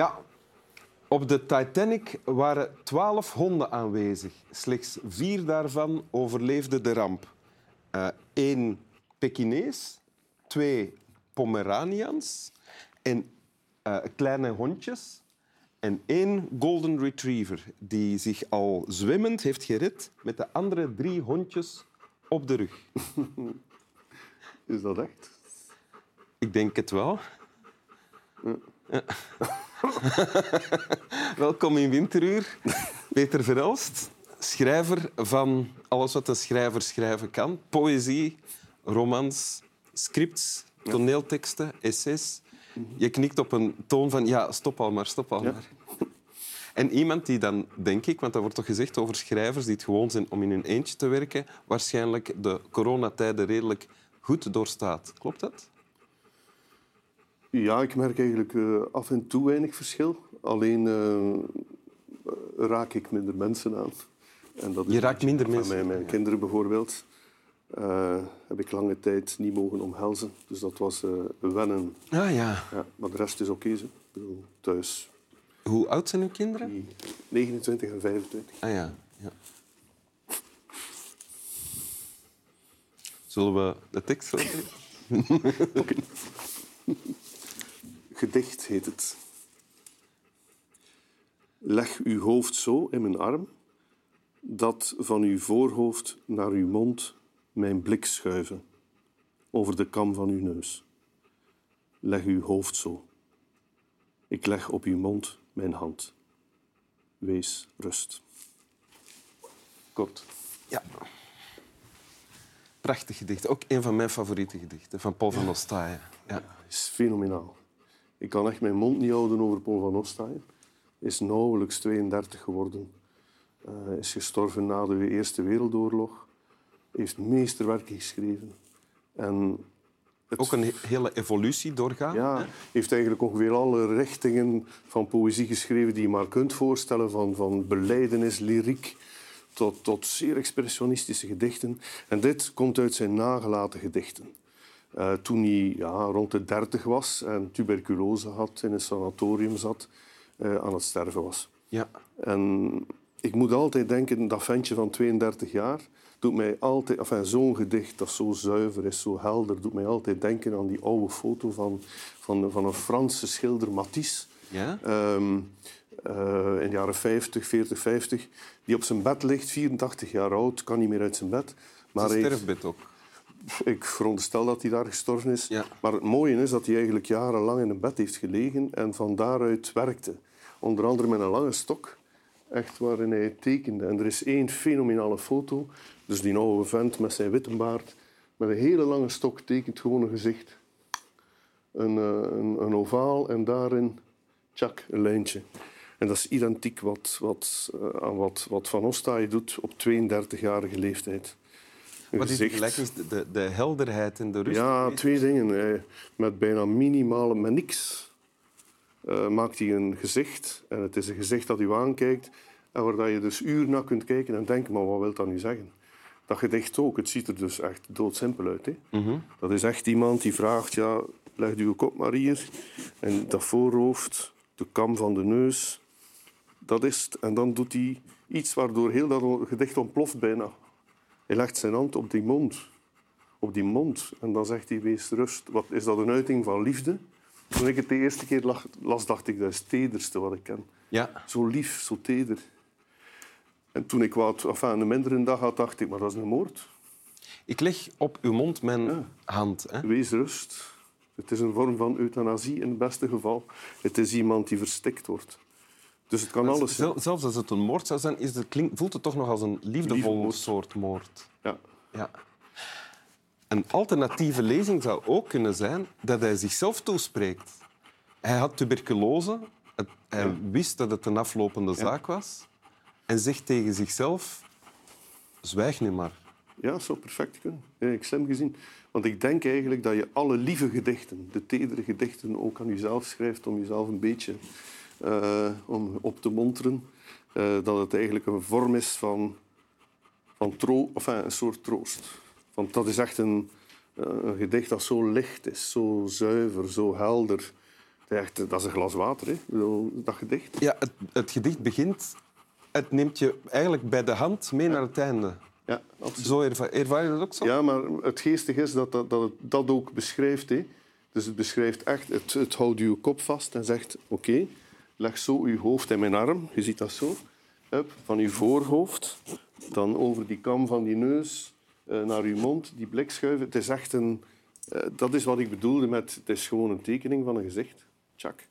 Ja, op de Titanic waren twaalf honden aanwezig. Slechts vier daarvan overleefden de ramp. Eén Pekinees, twee Pomeranians en eh, kleine hondjes en één golden retriever die zich al zwemmend heeft gered met de andere drie hondjes op de rug. Is dat echt? Ik denk het wel. Ja. Welkom in Winteruur. Peter Verelst, schrijver van alles wat een schrijver schrijven kan. Poëzie, romans, scripts, toneelteksten, essays. Je knikt op een toon van ja, stop al maar, stop al maar. En iemand die dan, denk ik, want dat wordt toch gezegd over schrijvers die het gewoon zijn om in hun eentje te werken, waarschijnlijk de coronatijden redelijk goed doorstaat. Klopt dat? Ja, ik merk eigenlijk uh, af en toe weinig verschil. Alleen uh, raak ik minder mensen aan. En dat is Je raakt minder mensen? Mijn, mijn kinderen bijvoorbeeld uh, heb ik lange tijd niet mogen omhelzen. Dus dat was wennen. Ah ja. ja. Maar de rest is oké. Okay, thuis. Hoe oud zijn uw kinderen? 29 en 25. Ah ja. ja. Zullen we de tekst lezen? Gedicht heet het. Leg uw hoofd zo in mijn arm, dat van uw voorhoofd naar uw mond mijn blik schuiven, over de kam van uw neus. Leg uw hoofd zo. Ik leg op uw mond mijn hand. Wees rust. Kort. Ja. Prachtig gedicht. Ook een van mijn favoriete gedichten, van Paul van Ostaaien. Ja. is fenomenaal. Ik kan echt mijn mond niet houden over Paul van Ostaaien. Is nauwelijks 32 geworden. Hij is gestorven na de Eerste Wereldoorlog. Heeft meesterwerken geschreven. En Ook een hele evolutie doorgaan. Ja, heeft eigenlijk ongeveer alle richtingen van poëzie geschreven die je maar kunt voorstellen. Van, van beleidenis, lyriek, tot, tot zeer expressionistische gedichten. En dit komt uit zijn nagelaten gedichten. Uh, toen hij ja, rond de dertig was en tuberculose had, in een sanatorium zat, uh, aan het sterven was. Ja. En ik moet altijd denken, dat ventje van 32 jaar doet mij altijd, enfin, zo'n gedicht dat zo zuiver is, zo helder, doet mij altijd denken aan die oude foto van, van, van een Franse schilder Matisse. Ja? Um, uh, in de jaren 50, 40, 50, die op zijn bed ligt, 84 jaar oud, kan niet meer uit zijn bed. Maar zijn sterfbed ook? Ik veronderstel dat hij daar gestorven is. Maar het mooie is dat hij eigenlijk jarenlang in een bed heeft gelegen en van daaruit werkte. Onder andere met een lange stok, echt waarin hij tekende. En er is één fenomenale foto, dus die oude vent met zijn witte baard, met een hele lange stok tekent gewoon een gezicht. Een, eh, een, een ovaal en daarin, tjak, een lijntje. En dat is identiek wat, wat, uh, aan wat, wat Van Ostaaij doet op 32-jarige leeftijd. Wat is de De, de helderheid en de rust? Ja, twee dingen. Met bijna minimale, met niks, uh, maakt hij een gezicht. En het is een gezicht dat u aankijkt en waar je dus uren naar kunt kijken en denken, maar wat wil dat nu zeggen? Dat gedicht ook. Het ziet er dus echt doodsimpel uit. Hè? Mm Dat is echt iemand die vraagt, ja, leg uw kop maar hier. En dat voorhoofd, de kam van de neus, dat is het. En dan doet hij iets waardoor heel dat gedicht ontploft bijna. Hij legt zijn hand op die mond. Op die mond. En dan zegt hij, wees rust. Wat, is dat een uiting van liefde? Toen ik het de eerste keer las, dacht ik, dat is het tederste wat ik ken. Ja. Zo lief, zo teder. En toen ik wat, enfin, een mindere dag had, dacht ik, maar dat is een moord. Ik leg op uw mond mijn hand. Hè? Wees rust. Het is een vorm van euthanasie in het beste geval. Het is iemand die verstikt wordt. Dus het kan alles zijn. Zelfs als het een moord zou zijn, is het, klink, voelt het toch nog als een liefdevolle soort moord. Ja. ja. Een alternatieve lezing zou ook kunnen zijn dat hij zichzelf toespreekt. Hij had tuberculose. Hij wist dat het een aflopende zaak was. En zegt tegen zichzelf... Zwijg nu maar. Ja, dat zou perfect kunnen. Ik gezien. Want ik denk eigenlijk dat je alle lieve gedichten, de tedere gedichten, ook aan jezelf schrijft om jezelf een beetje uh, om op te monteren. Uh, dat het eigenlijk een vorm is van, van tro enfin, een soort troost. Want dat is echt een, een gedicht dat zo licht is, zo zuiver, zo helder. Echt, dat is een glas water, hè? dat gedicht. Ja, het, het, gedicht begint... Het neemt je eigenlijk bij de hand mee naar het einde. Ja, absoluut. Zo ervaar, je dat ook zo? Ja, maar het geestige is dat, dat, dat het dat ook beschrijft. Hè. Dus het beschrijft echt, het, het houdt je kop vast en zegt... Oké, leg zo uw hoofd in mijn arm. Je ziet dat zo. Up, van uw voorhoofd, dan over die kam van die neus uh, naar uw mond, die blik schuiven. Het is echt een... Uh, dat is wat ik bedoelde met... Het is gewoon een tekening van een gezicht. Tjak.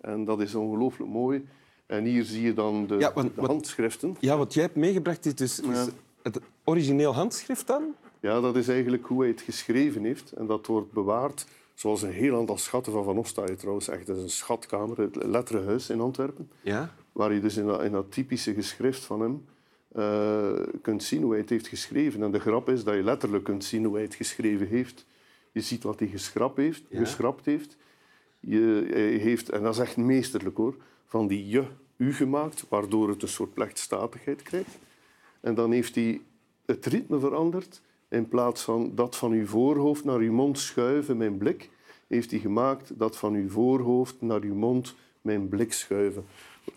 En dat is ongelooflijk mooi. En hier zie je dan de, ja, want, de handschriften. Ja, wat jij hebt meegebracht is dus is het origineel handschrift dan? Ja, dat is eigenlijk hoe hij het geschreven heeft. En dat wordt bewaard zoals een heel aantal schatten van Van Ostaaien trouwens. Echt, dat is een schatkamer, het Letterenhuis in Antwerpen. Ja? Waar je dus in dat, in dat typische geschrift van hem uh, kunt zien hoe hij het heeft geschreven. En de grap is dat je letterlijk kunt zien hoe hij het geschreven heeft. Je ziet wat hij geschrapt heeft. Ja. Geschrapt heeft. Je, hij heeft, en dat is echt meesterlijk hoor, van die je, u gemaakt, waardoor het een soort plechtstatigheid krijgt. En dan heeft hij het ritme veranderd. In plaats van dat van uw voorhoofd naar uw mond schuiven, mijn blik, heeft hij gemaakt dat van uw voorhoofd naar uw mond, mijn blik schuiven.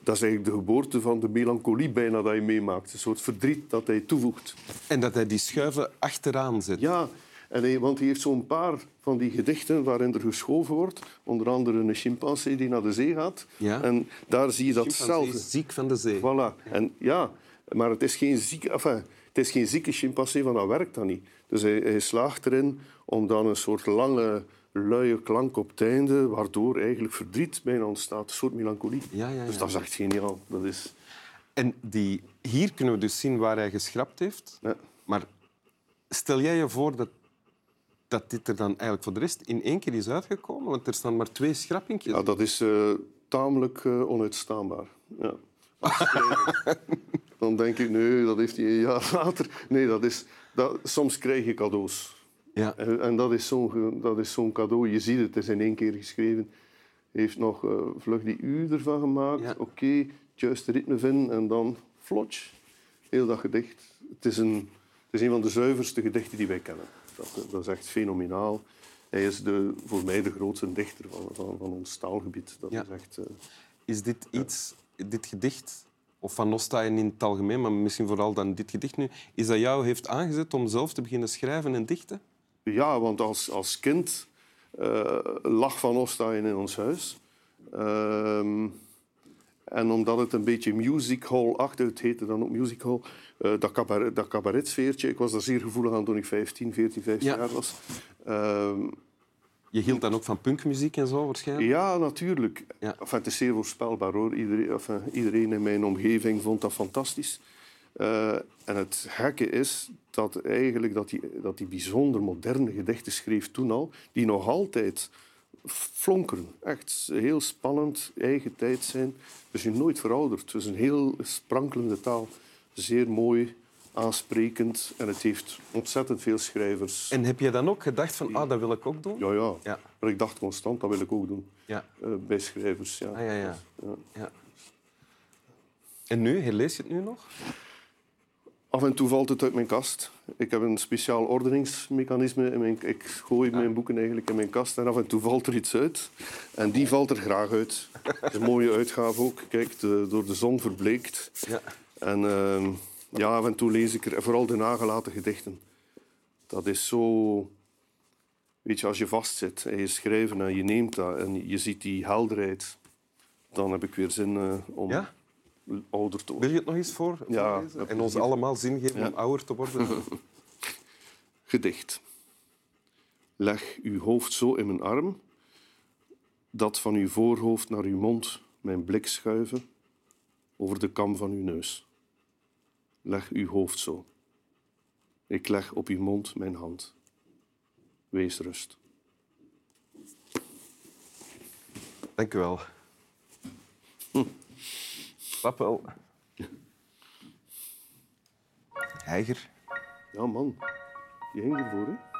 Dat is eigenlijk de geboorte van de melancholie bijna dat je meemaakt. Een soort verdriet dat hij toevoegt. En dat hij die schuiven achteraan zet. Ja, en hij, want hij heeft zo'n paar van die gedichten waarin er geschoven wordt. Onder andere een chimpansee die naar de zee gaat. Ja. En daar zie je dat zelf. ziek van de zee. Voilà. En ja, maar het is geen zieke, enfin, het is geen zieke chimpansee, van dat werkt dan niet. Dus hij, hij slaagt erin om dan een soort lange, luie klank op het einde, waardoor eigenlijk verdriet bijna ontstaat. Een soort melancholie. Ja, ja, ja. Dus dat is echt geniaal. Dat is... En die, hier kunnen we dus zien waar hij geschrapt heeft. Ja. Maar stel jij je voor dat dat dit er dan eigenlijk voor de rest in één keer is uitgekomen? Want er staan maar twee schrappingjes. Ja, dat is uh, tamelijk uh, onuitstaanbaar. Ja. dan denk ik, nee, dat heeft hij een jaar later. Nee, dat is, dat, soms krijg je cadeaus. Ja. En, en dat is zo'n zo'n cadeau. Je ziet het, het is in één keer geschreven. Heeft nog uh, vlug die uur ervan gemaakt. Ja. Oké, okay, het juiste ritme vinden en dan flotsch. Heel dat gedicht. Het is, een, het is een van de zuiverste gedichten die wij kennen. Dat, dat is echt fenomenaal. Hij is de, voor mij de grootste dichter van, van, van ons taalgebied. Dat ja. is, echt, uh, is dit iets, dit gedicht, of van Nostaaien in het algemeen, maar misschien vooral dan dit gedicht nu, is dat jou heeft aangezet om zelf te beginnen schrijven en dichten? Ja, want als, als kind uh, lag Van Ostaaien in ons huis. Uh, en omdat het een beetje music hall-achtig, het heette dan ook music hall, uh, dat, cabaret, dat cabaretsfeertje, ik was daar zeer gevoelig aan toen ik 15, 14, 15 Ja. jaar was. Je hield dan ook van punkmuziek en zo waarschijnlijk? ja, natuurlijk. Ja. Enfin, het is zeer voorspelbaar hoor. Iedereen, enfin, iedereen in mijn omgeving vond dat fantastisch. Eh, en het gekke is dat eigenlijk dat die, dat die bijzonder moderne gedichten schreef toen al, die nog altijd flonkeren. Echt heel spannend, eigen tijd zijn. Dus je nooit verouderd. Het is een heel sprankelende taal. Zeer mooi, aansprekend. En het heeft ontzettend veel schrijvers. En heb je dan ook gedacht van, ah, dat wil ik ook doen? Ja, ja. Ja. Maar ik dacht constant, dat wil ik ook doen. Ja. Eh, bij schrijvers, ja. Ah, ja, ja. Ja. ja. En nu, herlees je het nu nog? Af en toe valt het uit mijn kast. Ik heb een speciaal ordeningsmechanisme. In mijn, ik gooi mijn boeken eigenlijk in mijn kast en af en toe valt er iets uit. En die valt er graag uit. Is een mooie uitgave ook. Kijk, de- door de zon verbleekt. Ja. En ehm, ja, af en toe lees ik er vooral de nagelaten gedichten. Dat is zo... Weet je, als je vastzit en je schrijft en je neemt dat en je ziet die helderheid, dan heb ik weer zin eh, om Ja? ouder te Wil worden. je het nog eens voor? Ja, En ons allemaal zin geven Ja. om ouder te worden? Gedicht. Leg uw hoofd zo in mijn arm, dat van uw voorhoofd naar uw mond mijn blik schuiven over de kam van uw neus. Leg uw hoofd zo. Ik leg op uw mond mijn hand. Wees rust. Dank u wel. Rappel. Heiger. Ja, man. Je ging ervoor, hè?